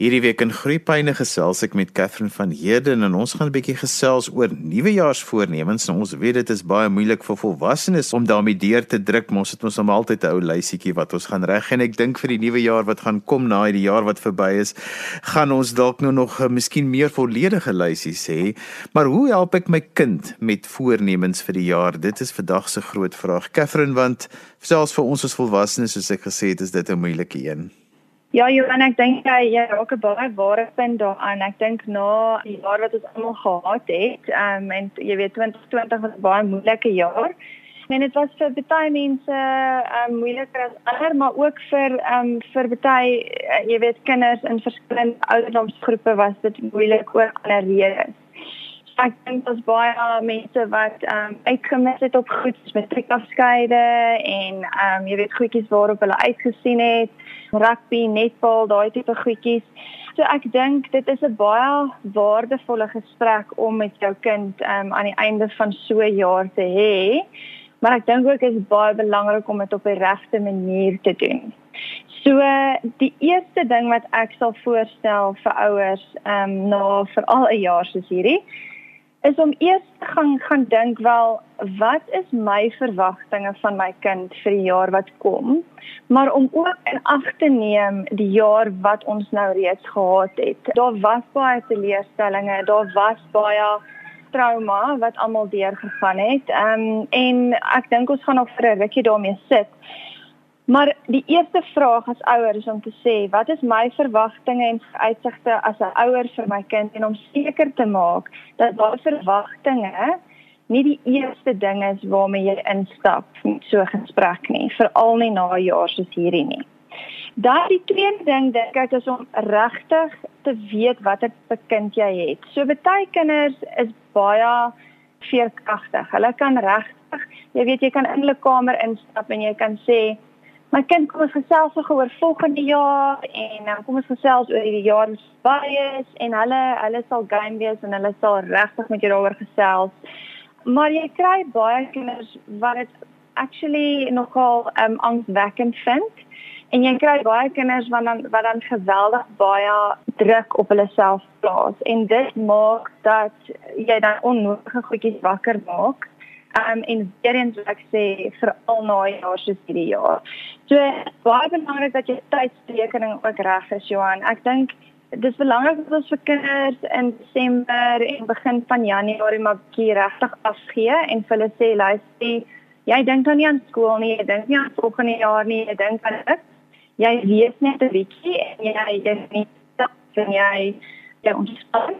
Hierdie week in Groepyne gesels ek met Katherine van Heerden en ons gaan 'n bietjie gesels oor nuwejaarsvoornemens. Nou, ons weet dit is baie moeilik vir volwassenes om daarmee deur te druk, maar ons het ons om altyd 'n ou lysietjie wat ons gaan reg en ek dink vir die nuwe jaar wat gaan kom na hierdie jaar wat verby is, gaan ons dalk nou nog 'n uh, miskien meer volledige lysie sê. Maar hoe help ek my kind met voornemens vir die jaar? Dit is vandag se groot vraag. Katherine, want selfs vir ons as volwassenes, soos ek gesê het, is dit 'n moeilike een. Ja, Johan, ek dink jy jy raak 'n baie ware punt daaraan. Ek dink na die jaar wat ons almal gehad het, ehm um, en jy weet 2020 was 'n baie moeilike jaar. En dit was vir baie mense ehm um, moeiliker as ander, maar ook vir ehm um, vir baie uh, jy weet kinders in verskillende ouderdomsgroepe was dit moeilik oor ander redes. Ek dink daar's baie mense wat ehm um, uitgemis het op goed soos matriekafskeide en ehm um, jy weet goedjies waarop hulle uitgesien het rugby, netbal, daai tipe goedjies. So ek dink dit is 'n baie waardevolle gesprek om met jou kind um, aan die einde van so 'n jaar te hê. Maar ek dink ook is baie belangrik om dit op die regte manier te doen. So die eerste ding wat ek sal voorstel vir ouers, ehm um, na veral 'n jaar soos hierdie, is om eers gaan gaan dink wel wat is my verwagtinge van my kind vir die jaar wat kom? Maar om ook in ag te neem die jaar wat ons nou reeds gehad het. Daar was baie teleurstellings daar was baie trauma wat almal deurgegaan het. Um, en ek dink ons gaan nog vir 'n rukkie daarmee sit Maar die eerste vraag as ouer is om te sê, wat is my verwagtinge en uitsigte as 'n ouer vir my kind en om seker te maak dat daai verwagtinge nie die eerste ding is waarmee jy instap met so 'n gesprek nie, veral nie na 'n jaar soos hierdie nie. Dan die tweede ding dink ek is om regtig te weet watter kind jy het. So baie kinders is baie veerkragtig. Hulle kan regtig, jy weet jy kan in hulle kamer instap en jy kan sê My kind kom ons gesels oor volgende jaar en dan kom ons gesels oor die jaar wat verby is en hulle hulle sal game wees en hulle sal regtig met jou daaroor gesels. Maar jy kry baie kinders wat dit actually nogal um angswekkend vind. En jy kry baie kinders wat dan wat dan geweldig baie druk op hulle self plaas en dit maak dat jy dan onnodige goedjies wakker maak Um en weer eens wil ek sê vir al na jaar soos hierdie jaar. So baie belangrik dat jy tydsberekening ook reg is Johan. Ek dink dis belangrik dat ons vir kinders in Desember en begin van Januarie maar bietjie regtig afgee en vir hulle sê luister, jy dink dan nie aan skool nie, jy dink nie aan volgende jaar nie, jy dink aan dit. Jy weet net 'n bietjie en jy jy nie stap en jy jy ontspan.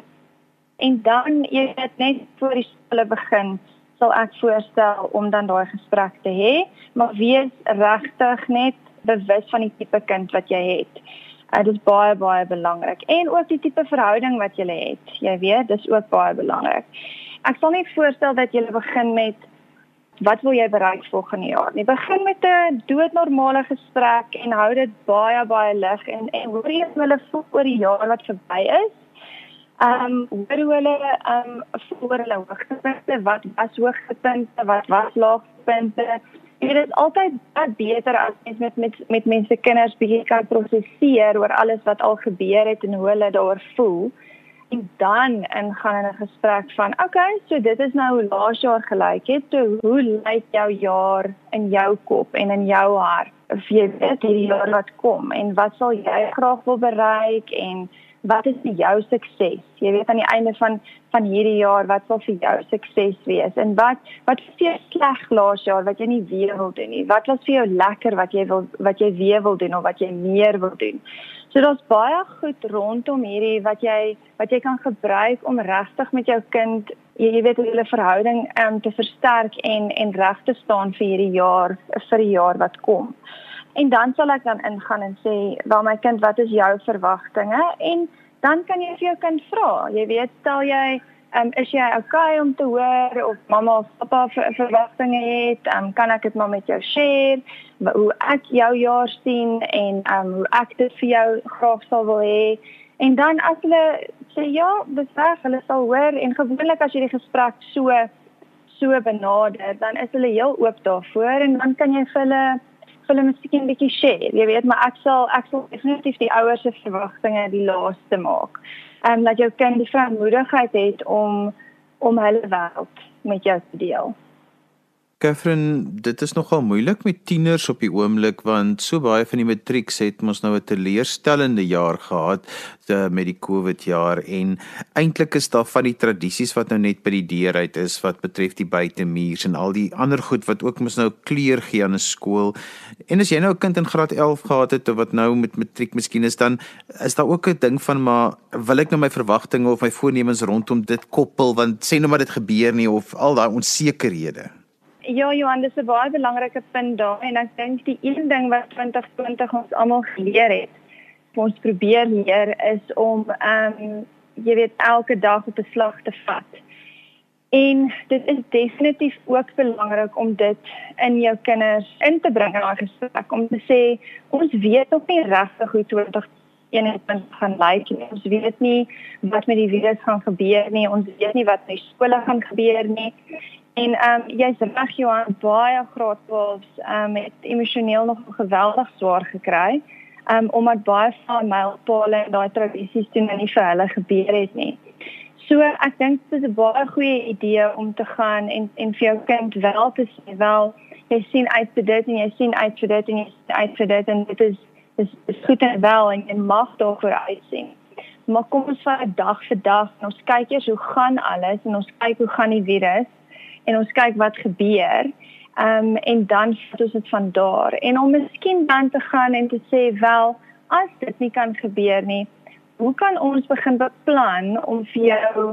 En dan jy net voor die skool begin sal ek voorstel om dan daai gesprek te hê, maar wees regtig net bewus van die tipe kind wat jy het. Dit is baie baie belangrik en ook die tipe verhouding wat jy het. Jy weet, dis ook baie belangrik. Ek sal net voorstel dat jy begin met wat wil jy bereik volgende jaar? Nie begin met 'n doodnormale gesprek en hou dit baie baie lig en en hoor jy hulle voel oor die jaar wat verby is Ehm um, hoor hoe hulle ehm um, voor hulle hoogtepunte, wat was hoogtepunte, wat was laagtepunte. Dit is altyd baie beter as mens met met met mense kinders bietjie kan prosesseer oor alles wat al gebeur het en hoe hulle daaroor voel. En dan in gaan in 'n gesprek van, "Oké, okay, so dit is nou hoe laas jaar gelyk het. So hoe lyk jou jaar in jou kop en in jou hart? Of jy weet hierdie jaar wat kom en wat sal jy graag wil bereik en wat is vir jou sukses? Jy weet aan die einde van van hierdie jaar wat sal vir jou sukses wees? En wat wat vir jou sleg laas jaar wat jy nie weer wil doen nie? Wat was vir jou lekker wat jy wil wat jy weer wil doen of wat jy meer wil doen? So daar's baie goed rondom hierdie wat jy wat jy kan gebruik om regtig met jou kind jy, jy weet hulle verhouding um, te versterk en en reg te staan vir hierdie jaar vir die jaar wat kom. En dan sal ek dan ingaan en sê, "Wel my kind, wat is jou verwagtinge?" En dan kan jy vir jou kind vra. Jy weet, stel jy, um, "Is jy okay om te hoor of mamma of pappa ver verwagtinge het? Um, kan ek dit maar met jou share? Hoe ek jou jaar sien en um, hoe ek dit vir jou graag sal wil hê?" En dan as hulle sê ja, dis reg, hulle sal hoor en gewoonlik as jy die gesprek so so benader, dan is hulle heel oop daarvoor en dan kan jy vir hulle hulle miskien 'n bietjie share. Jy weet, maar ek sal ek sal definitief die ouers se verwagtinge die laaste maak. Ehm um, dat jou kind die verantwoordelikheid het om om hulle wêreld met jou te deel. Catherine, dit is nogal moeilik met tieners op die oomblik want so baie van die matrieks het mos nou 'n teleurstellende jaar gehad met die COVID jaar en eintlik is daar van die tradisies wat nou net by die deur uit is wat betref die buitemuurs en al die ander goed wat ook mos nou kleur gee aan 'n skool. En as jy nou 'n kind in graad 11 gehad het of wat nou met matriek miskien is dan is daar ook 'n ding van maar wil ek nou my verwagtinge of my voornemens rondom dit koppel want sê nou maar dit gebeur nie of al daai onsekerhede. Ja, Johan, dis 'n baie belangrike punt daar en ek dink die een ding wat 2020 ons almal geleer het, ons probeer leer is om ehm um, jy weet elke dag op 'n slag te vat. En dit is definitief ook belangrik om dit in jou kinders in te bring in daai gesprek om te sê ons weet nog nie regtig hoe 2021 gaan lyk nie. Ons weet nie wat met die virus gaan gebeur nie. Ons weet nie wat met skole gaan gebeur nie. En ehm um, jy's reg Johan, baie graad 12s ehm um, het emosioneel nog geweldig swaar gekry. Ehm um, omdat baie van mylpale en daai tradisies toe nou nie vir hulle gebeur het nie. So ek dink dit is 'n baie goeie idee om te gaan en en vir jou kind wel te sê wel jy sien uit vir dit en jy sien uit vir dit en jy sien uit vir dit en dit is is, is goed en wel en jy mag daarvoor uitsien. Maar kom ons vat dag vir dag en ons kyk eers hoe gaan alles en ons kyk hoe gaan die virus en ons kyk wat gebeur. Ehm um, en dan vat ons dit van daar. En om miskien dan te gaan en te sê wel as dit nie kan gebeur nie, hoe kan ons begin beplan om vir jou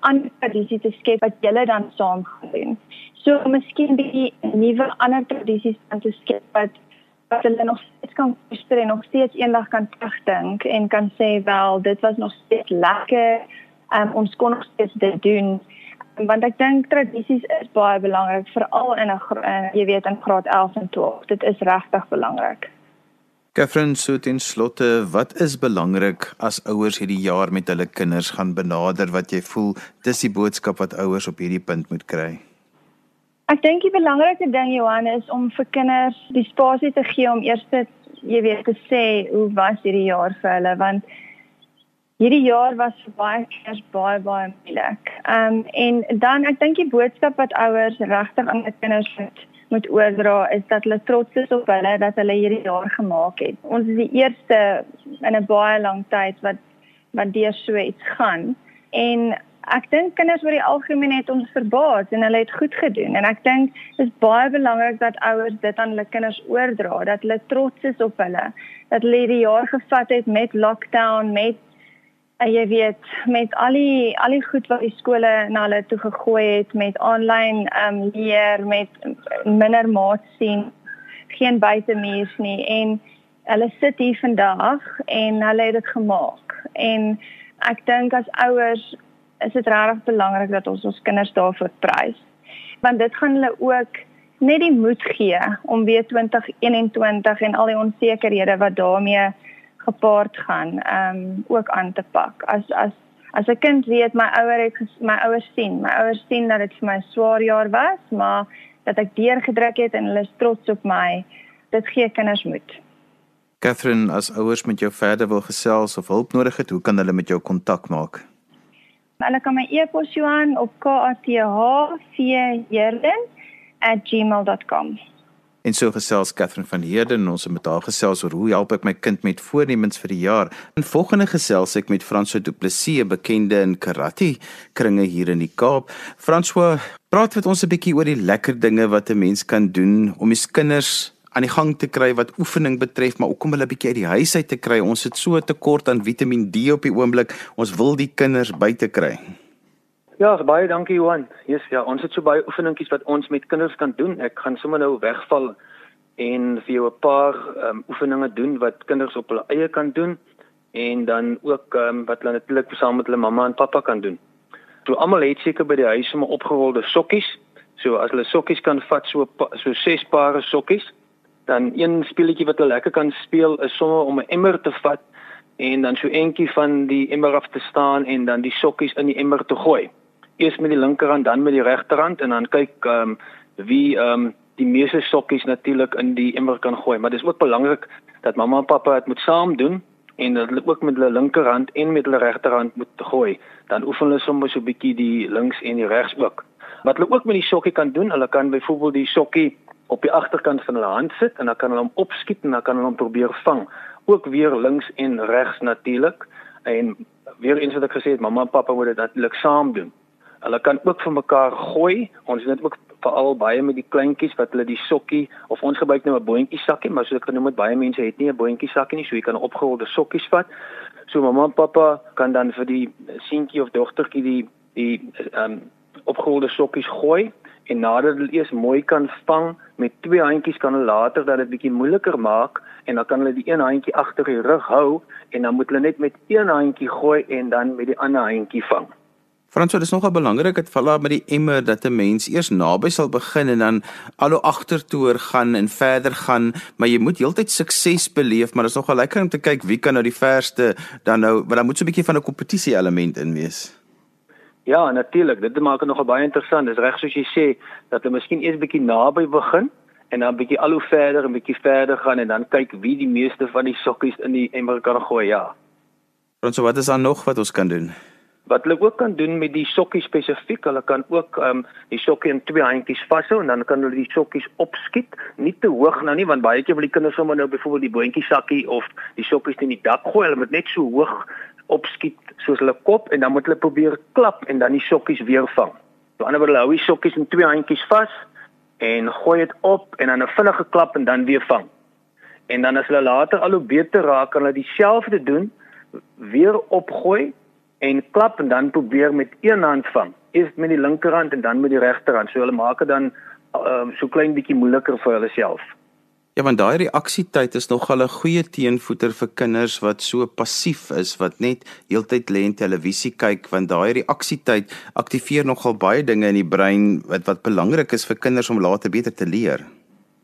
ander tradisie te skep wat julle dan saam gaan doen. So miskien die nuwe ander tradisies aan te skep wat wat hulle nog steeds kan koester en nog steeds eendag kan terugdink en kan sê wel dit was nog steeds lekker. Um, ons kon nog steeds dit doen want ek dink tradisies is baie belangrik veral in 'n uh, jy weet in graad 11 en 12. Dit is regtig belangrik. Catherine so ten slotte, wat is belangrik as ouers hierdie jaar met hulle kinders gaan benader wat jy voel dis die boodskap wat ouers op hierdie punt moet kry? Ek dink die belangrikste ding Johan is om vir kinders die spasie te gee om eers te jy weet te sê hoe was hierdie jaar vir hulle want Hierdie jaar was vir baie kinders baie baie moeilik. Ehm um, en dan ek dink die boodskap wat ouers regtig aan hulle kinders moet moet oordra is dat hulle trots is op hulle dat hulle hierdie jaar gemaak het. Ons is die eerste in 'n baie lang tyd wat wat deur so iets gaan. En ek dink kinders oor die algemeen het ons verbaas en hulle het goed gedoen en ek dink dit is baie belangrik dat ouers dit aan hulle kinders oordra dat hulle trots is op hulle dat hulle hierdie jaar gevat het met lockdown met En jy weet met al die al die goed wat die skole na hulle toe gegooi het met aanlyn ehm um, leer met minder maat sien geen buitemuurs nie en hulle sit hier vandag en hulle het dit gemaak. En ek dink as ouers is dit regtig belangrik dat ons ons kinders daarvoor prys want dit gaan hulle ook net die moed gee om weer 2021 en al die onsekerhede wat daarmee gepaard gaan ehm um, ook aan te pak. As as as 'n kind weet my ouer het my ouers sien, my ouers sien dat dit vir my swaar jaar was, maar dat ek deurgedruk het en hulle is trots op my. Dit gee kinders moed. Catherine, as ouers met jou verder wil gesels of hulp nodig het, hoe kan hulle met jou kontak maak? Hulle kan my e-pos Johan op kathvjerden@gmail.com. En so gesels Catherine van Heerden en ons het met haar gesels oor hoe help ek my kind met voornemens vir die jaar. In volgende gesels ek met François Du Plessis, 'n bekende in karate kringe hier in die Kaap. François, praat met ons 'n bietjie oor die lekker dinge wat 'n mens kan doen om die kinders aan die gang te kry wat oefening betref, maar ook om hulle bietjie uit die huis uit te kry. Ons het so 'n tekort aan Vitamiin D op die oomblik. Ons wil die kinders buite kry. Ja, baie dankie Johan. Yes, ja, ons het so baie oefeningkies wat ons met kinders kan doen. Ek gaan sommer nou wegval en vir jou 'n paar um, oefeninge doen wat kinders op hulle eie kan doen en dan ook um, wat hulle natuurlik saam met hulle mamma en pappa kan doen. So almal het seker by die huis sommer opgerolde sokkies. So as hulle sokkies kan vat so so ses pare sokkies, dan een speletjie wat hulle lekker kan speel is sommer om 'n emmer te vat en dan so eentjie van die emmer af te staan en dan die sokkies in die emmer te gooi eers met die linkerhand dan met die regterhand en dan kyk ehm um, wie ehm um, die meeste sokkies natuurlik in die emmer kan gooi, maar dis ook belangrik dat mamma en pappa dit moet saam doen en dat hulle ook met hulle linkerhand en met hulle regterhand moet gooi. Dan oefen hulle sommer so 'n bietjie die links en die regs ook. Wat hulle ook met die sokkie kan doen, hulle kan byvoorbeeld die sokkie op die agterkant van hulle hand sit en dan kan hulle hom opskiet en dan kan hulle hom probeer vang. Ook weer links en regs natuurlik. En weer eens wat ek gesê het, mamma en pappa moet dit natuurlik saam doen. Hulle kan ook vir mekaar gooi. Ons het dit ook veral baie met die kleintjies wat hulle die sokkie of ons gebruik nou 'n boontjie sakkie, maar soos ek genoem het, baie mense het nie 'n boontjie sakkie nie, so jy kan opgerolde sokkies vat. So mamma en pappa kan dan vir die seentjie of dogtertjie die die ehm um, opgerolde sokkies gooi en nadat hulle eers mooi kan vang met twee handjies kan hulle later dat dit bietjie moeiliker maak en dan kan hulle die een handjie agter die rug hou en dan moet hulle net met een handjie gooi en dan met die ander handjie vang. Franso, dis nogal belangrik dat vala met die emmer dat 'n mens eers naby sal begin en dan al hoe agtertoe gaan en verder gaan, maar jy moet heeltyd sukses beleef, maar dit is nogal lekker om te kyk wie kan nou die verste dan nou, want dan moet so 'n bietjie van 'n kompetisie element in wees. Ja, natuurlik. Dit maak dit nogal baie interessant. Dis reg soos jy sê dat hulle miskien eers bietjie naby begin en dan bietjie al hoe verder en bietjie verder gaan en dan kyk wie die meeste van die sokkies in die emmer kan gooi. Ja. Ons wat is dan nog wat ons kan doen? Wat hulle ook kan doen met die sokkie spesifiek, hulle kan ook ehm um, die sokkie in twee handjies vashou en dan kan hulle die sokkies opskiet, nie te hoog nou nie want baie keer wil die kinders sommer nou byvoorbeeld die boontjie sakkie of die sokkies in die dak gooi, hulle moet net so hoog opskiet soos hulle kop en dan moet hulle probeer klap en dan die sokkies weer vang. So anderswoorde hulle hou die sokkies in twee handjies vas en gooi dit op en dan 'n vinnige klap en dan weer vang. En dan as hulle later al hoe beter raak, kan hulle dieselfde doen, weer opgooi en klap en dan probeer met een hand vang. Eers met die linkerhand en dan met die regterhand. So hulle maak dit dan um, so klein bietjie moeiliker vir hulle self. Ja, want daai reaksietyd is nogal 'n goeie teenvoeter vir kinders wat so passief is wat net heeltyd lê en televisie kyk, want daai reaksietyd aktiveer nogal baie dinge in die brein wat wat belangrik is vir kinders om later beter te leer.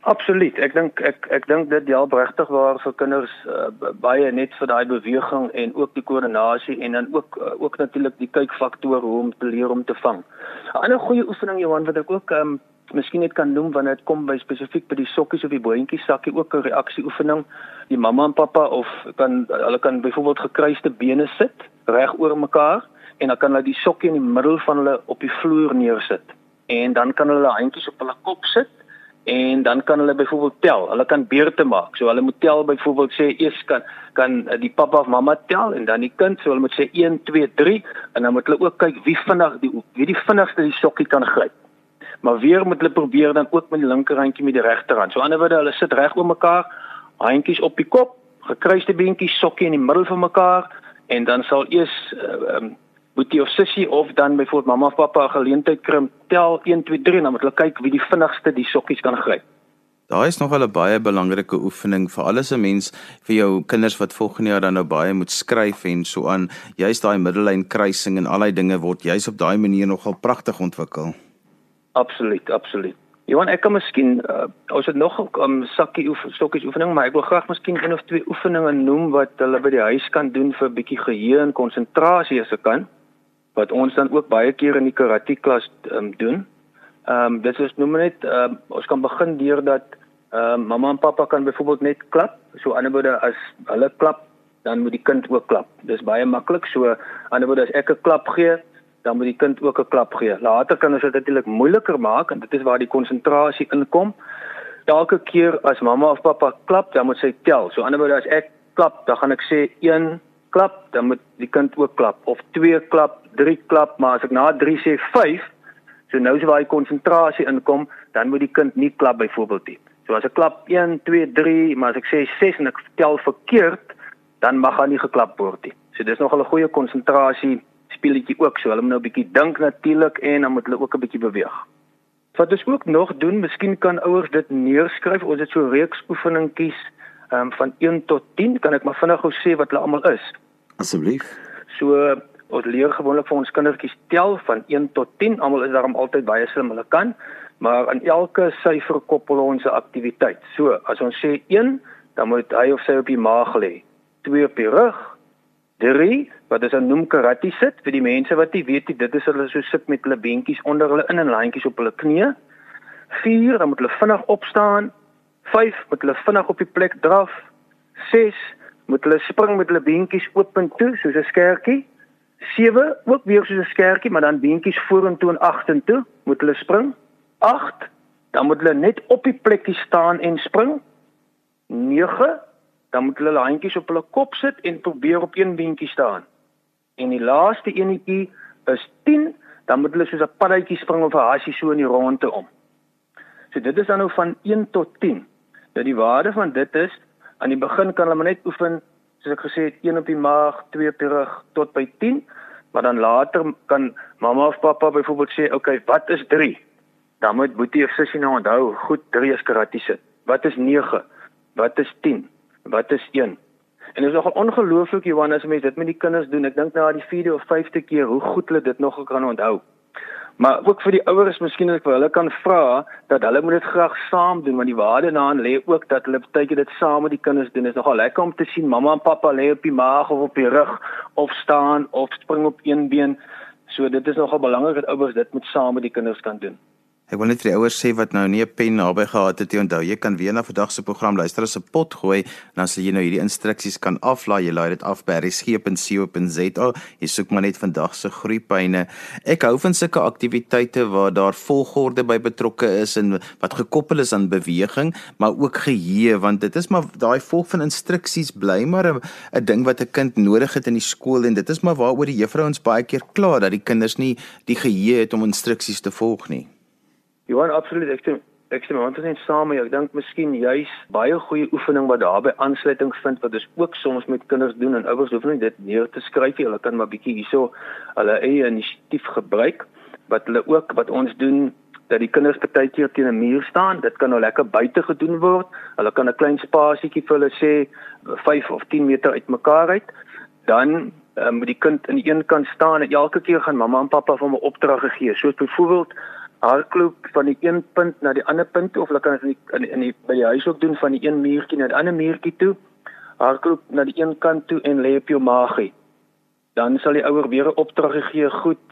Absoluut. Ek dink ek ek dink dit help regtig waar vir kinders uh, baie net vir daai beweging en ook die koördinasie en dan ook uh, ook natuurlik die kykfaktor hoe om te leer om te vang. 'n Ander goeie oefening Johan wat ek ook um, miskien net kan noem wanneer dit kom by spesifiek by die sokkies of die boontjie sakkie ook 'n reaksie oefening. Die mamma en pappa of kan hulle kan byvoorbeeld gekruiste bene sit reg oor mekaar en dan kan hulle die sokkie in die middel van hulle op die vloer neersit. En dan kan hulle handjies op hulle kop sit en dan kan hulle byvoorbeeld tel. Hulle kan beurte maak. So hulle moet tel byvoorbeeld sê eers kan kan die pappa of mamma tel en dan die kind. So hulle moet sê 1 2 3 en dan moet hulle ook kyk wie vinnig die wie die vinnigste die sokkie kan gryp maar weer moet hulle probeer dan ook met die linkerhandjie met die regterhand. So anderswoorde hulle sit reg oor mekaar, handjies op die kop, gekruiste beentjies, sokkie in die middel van mekaar en dan sal eers uh, um, boetie of sussie of dan byvoorbeeld mamma of pappa 'n geleentheid kry om tel 1 2 3 en dan moet hulle kyk wie die vinnigste die sokkies kan gryp. Daar is nog wel 'n baie belangrike oefening vir alles 'n mens vir jou kinders wat volgende jaar dan nou baie moet skryf en so aan. Jy's daai middellyn kruising en al daai dinge word juis op daai manier nogal pragtig ontwikkel. Absoluut, absoluut. Johan, ek kan miskien uh, ons het nog 'n um, sakkie oef, stokkies oefening, maar ek wil graag miskien een of twee oefeninge noem wat hulle by die huis kan doen vir 'n bietjie geheue en konsentrasie as ek kan wat ons dan ook baie keer in die karate klas um, doen. Ehm um, dit is noem net um, ons kan begin deur dat ehm um, mamma en pappa kan byvoorbeeld net klap. So anderswoorde as hulle klap, dan moet die kind ook klap. Dis baie maklik. So anderswoorde as ek 'n klap gee, dan moet die kind ook 'n klap gee. Later kan ons dit natuurlik moeiliker maak en dit is waar die konsentrasie inkom. Elke keer as mamma of pappa klap, dan moet sy tel. So anderswoorde as ek klap, dan gaan ek sê 1 klap, dan moet die kind ook klap of 2 klap, 3 klap, maar as ek na 3 sê 5, so nou is waar die konsentrasie inkom, dan moet die kind nie klap byvoorbeeld nie. So as ek klap 1 2 3, maar as ek sê 6 en ek tel verkeerd, dan mag hy nie geklap word nie. So dis nog 'n goeie konsentrasie speletjie ook so. Hulle moet nou 'n bietjie dink natuurlik en dan moet hulle ook 'n bietjie beweeg. Wat ons ook nog doen, miskien kan ouers dit neerskryf. Ons het so reeks oefeningkies um, van 1 tot 10. Kan ek maar vinnig gou sê wat hulle almal is? Asseblief. So ons leer gewoonlik vir ons kindertjies tel van 1 tot 10. Almal is daarom altyd baie slim hulle kan, maar aan elke syfer koppel ons 'n aktiwiteit. So as ons sê 1, dan moet hy of sy op die maag lê. 2 op die rug, 3 wat is 'n noem karate sit vir die mense wat nie weet nie dit is hulle so sit met hulle beentjies onder hulle in en lyntjies op hulle knieë 4 dan moet hulle vinnig opstaan. 5 moet hulle vinnig op die plek draf. 6 moet hulle spring met hulle beentjies oop en toe soos 'n skertjie. 7 ook weer soos 'n skertjie, maar dan beentjies vorentoe en agtertoe moet hulle spring. 8 dan moet hulle net op die plekkie staan en spring. 9 dan moet hulle hulle handjies op hulle kop sit en probeer op een beentjie staan. En die laaste enetjie is 10, dan moet hulle soos 'n paddatjie spring of 'n hasie so in die ronde om. So dit is dan nou van 1 tot 10. Nou die waarde van dit is aan die begin kan hulle maar net oefen soos ek gesê het 1 op die maag, 2 op die rug tot by 10, maar dan later kan mamma of pappa byvoorbeeld sê, "Oké, okay, wat is 3?" Dan moet boetie of sussie nou onthou, goed, 3 is karate sit. Wat is 9? Wat is 10? Wat is 1? En dit is nogal ongelooflik Johan as mense dit met die kinders doen. Ek dink na die 4de of 5de keer hoe goed hulle dit nog kan onthou. Maar ook vir die ouers miskien as ek vir hulle kan vra dat hulle moet dit graag saam doen want die waarde daarin lê ook dat hulle baie keer dit saam met die kinders doen. Dit is nogal lekker om te sien mamma en pappa lê op die maag of op die rug of staan of spring op een been. So dit is nogal belangrik dat ouers dit met saam met die kinders kan doen. Ek wil net vir die ouers sê wat nou nie 'n pen naby gehad het nie. Onthou, jy kan weer na vandag se program luister as 'n pot gooi en dan sal jy nou hierdie instruksies kan aflaai. Jy laai dit af by resgep.co.za. Jy soek maar net vandag se groeipyne. Ek hou van sulke aktiwiteite waar daar volgorde by betrokke is en wat gekoppel is aan beweging, maar ook geheue want dit is maar daai volg van instruksies bly maar 'n ding wat 'n kind nodig het in die skool en dit is maar waaroor die juffrouens baie keer kla dat die kinders nie die geheue het om instruksies te volg nie. Johan, absoluut. Ek stem ek stem want dit is saam met jou. Ek dink miskien juis baie goeie oefening wat daarbey aansluiting vind wat ons ook soms met kinders doen en ouers hoef nie dit neer te skryf nie. Hulle kan maar bietjie hierso hulle eie inisiatief gebruik wat hulle ook wat ons doen dat die kinders partykeer teen 'n muur staan. Dit kan nou lekker buite gedoen word. Hulle kan 'n klein spasietjie vir hulle sê 5 of 10 meter uitmekaar uit. Dan um, moet die kind aan die een kant staan en elke keer gaan mamma en pappa vir hom 'n opdrag gee. Soos byvoorbeeld hardloop van die een punt na die ander punt of hulle kan dit in in die by die huis ook doen van die een muurtjie na die ander muurtjie toe. Hardloop na die een kant toe en lê op jou maagie. Dan sal die ouer weer 'n opdrag gee, goed,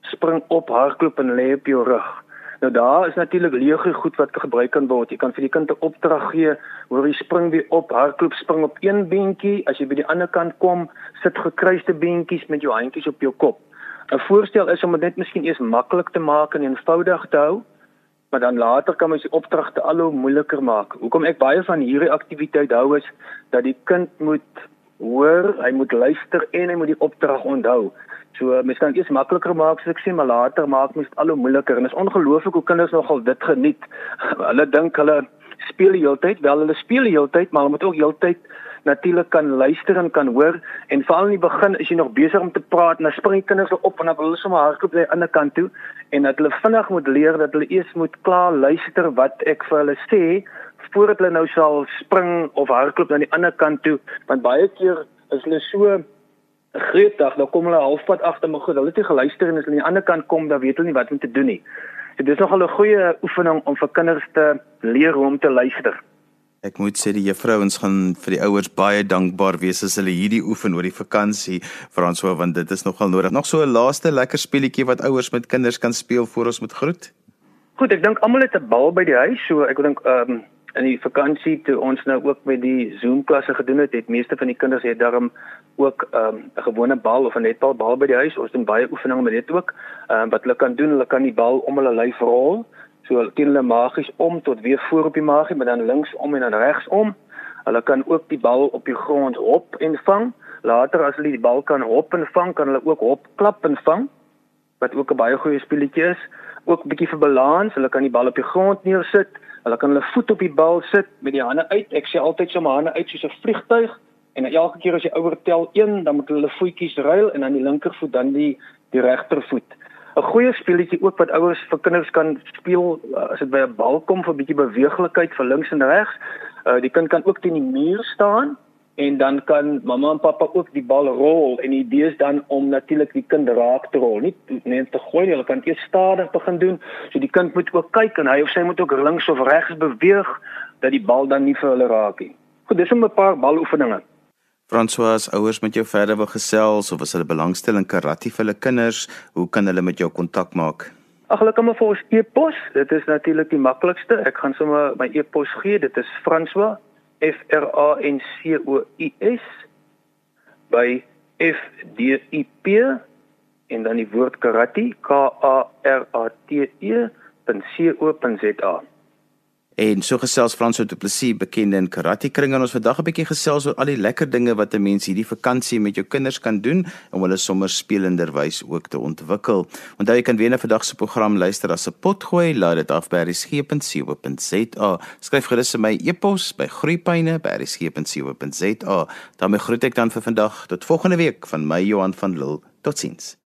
spring op, hardloop en lê op jou rug. Nou daar is natuurlik lege goed wat gebruik kan word. Jy kan vir die kind 'n opdrag gee, hoor jy spring weer op, hardloop, spring op een beentjie. As jy by die ander kant kom, sit gekruiste beentjies met jou handjies op jou kop. 'n Voorstel is om dit net miskien eers maklik te maak en eenvoudig te hou, maar dan later kan mens die opdragte al hoe moeiliker maak. Hoekom ek baie van hierdie aktiwiteit hou is dat die kind moet hoor, hy moet luister en hy moet die opdrag onthou. So mens kan eers makliker maak as ek sê, maar later maak mens dit al hoe moeiliker en dit is ongelooflik hoe kinders nogal dit geniet. hulle dink hulle speel die hele tyd, wel hulle speel die hele tyd, maar hulle moet ook heeltyd natuurlik kan luister en kan hoor en veral in die begin is jy nog besig om te praat en dan spring die kinders op en dan wil hulle sommer hardloop na die ander kant toe. En dat hulle vinnig moet leer dat hulle eers moet klaar luister wat ek vir hulle sê voordat hulle nou sal spring of hardloop na die ander kant toe. Want baie keer is hulle so gretig dan kom hulle halfpad agter maar goed hulle het nie geluister en as hulle aan die ander kant kom dan weet hulle nie wat om te doen nie. So dis nogal 'n goeie oefening om vir kinders te leer hoe om te luister Ek moet sê die juffrouens gaan vir die ouers baie dankbaar wees as hulle hierdie oefen oor die vakansie, Franswa, want dit is nogal nodig. Nog so 'n laaste lekker speletjie wat ouers met kinders kan speel voor ons moet groet. Goed, ek dink almal het 'n bal by die huis, so ek dink ehm um, in die vakansie toe ons nou ook met die Zoom klasse gedoen het, het meeste van die kinders het daarom ook ehm, 'n um, gewone bal of 'n netbal bal by die huis. Ons doen baie oefeninge met dit ook. Ehm um, wat hulle kan doen, hulle kan die bal om hulle lyf rol So teen hulle magies om tot weer voor op die magie, maar dan links om en dan regs om. Hulle kan ook die bal op die grond hop en vang. Later as hulle die bal kan hop en vang, kan hulle ook hop klap en vang. Wat ook 'n baie goeie speletjie is. Ook 'n bietjie vir balans. Hulle kan die bal op die grond neersit. Hulle kan hulle voet op die bal sit met die hande uit. Ek sê altyd so my hande uit soos 'n vliegtyg en elke keer as jy ouer tel 1, dan moet hulle voetjies ruil en dan die linkervoet dan die die regtervoet. 'n goeie speletjie ook wat ouers vir kinders kan speel uh, as dit by 'n bal kom vir 'n bietjie beweeglikheid vir links en regs. Uh, die kind kan ook teen die muur staan en dan kan mamma en pappa ook die bal rol en die idee is dan om natuurlik die kind raak te rol, nie net te gooi nie. Hulle kan eers stadig begin doen. So die kind moet ook kyk en hy of sy moet ook links of regs beweeg dat die bal dan nie vir hulle raak nie. Goed, dis 'n paar baloefeninge. François, ouers met jou verder wil gesels of as hulle belangstel in karate vir hulle kinders, hoe kan hulle met jou kontak maak? Ag hulle kan my vir ons e-pos. Dit is natuurlik die maklikste. Ek gaan sommer my e-pos gee. Dit is François F R A N C O I S by F D I P en dan die woord karate K A R A T E.co.za. En so gesels Frans Du Plessis, bekende in karate kring en ons vandag 'n bietjie gesels oor al die lekker dinge wat 'n mens hierdie vakansie met jou kinders kan doen om hulle sommer spelenderwys ook te ontwikkel. Onthou jy kan weer na vandag se program luister as 'n potgooi, laai dit af by resgep.co.za. Skryf gerus my e-pos by groeipyne@resgep.co.za. daarmee groet ek dan vir vandag tot volgende week van my Johan van Lille. Totsiens.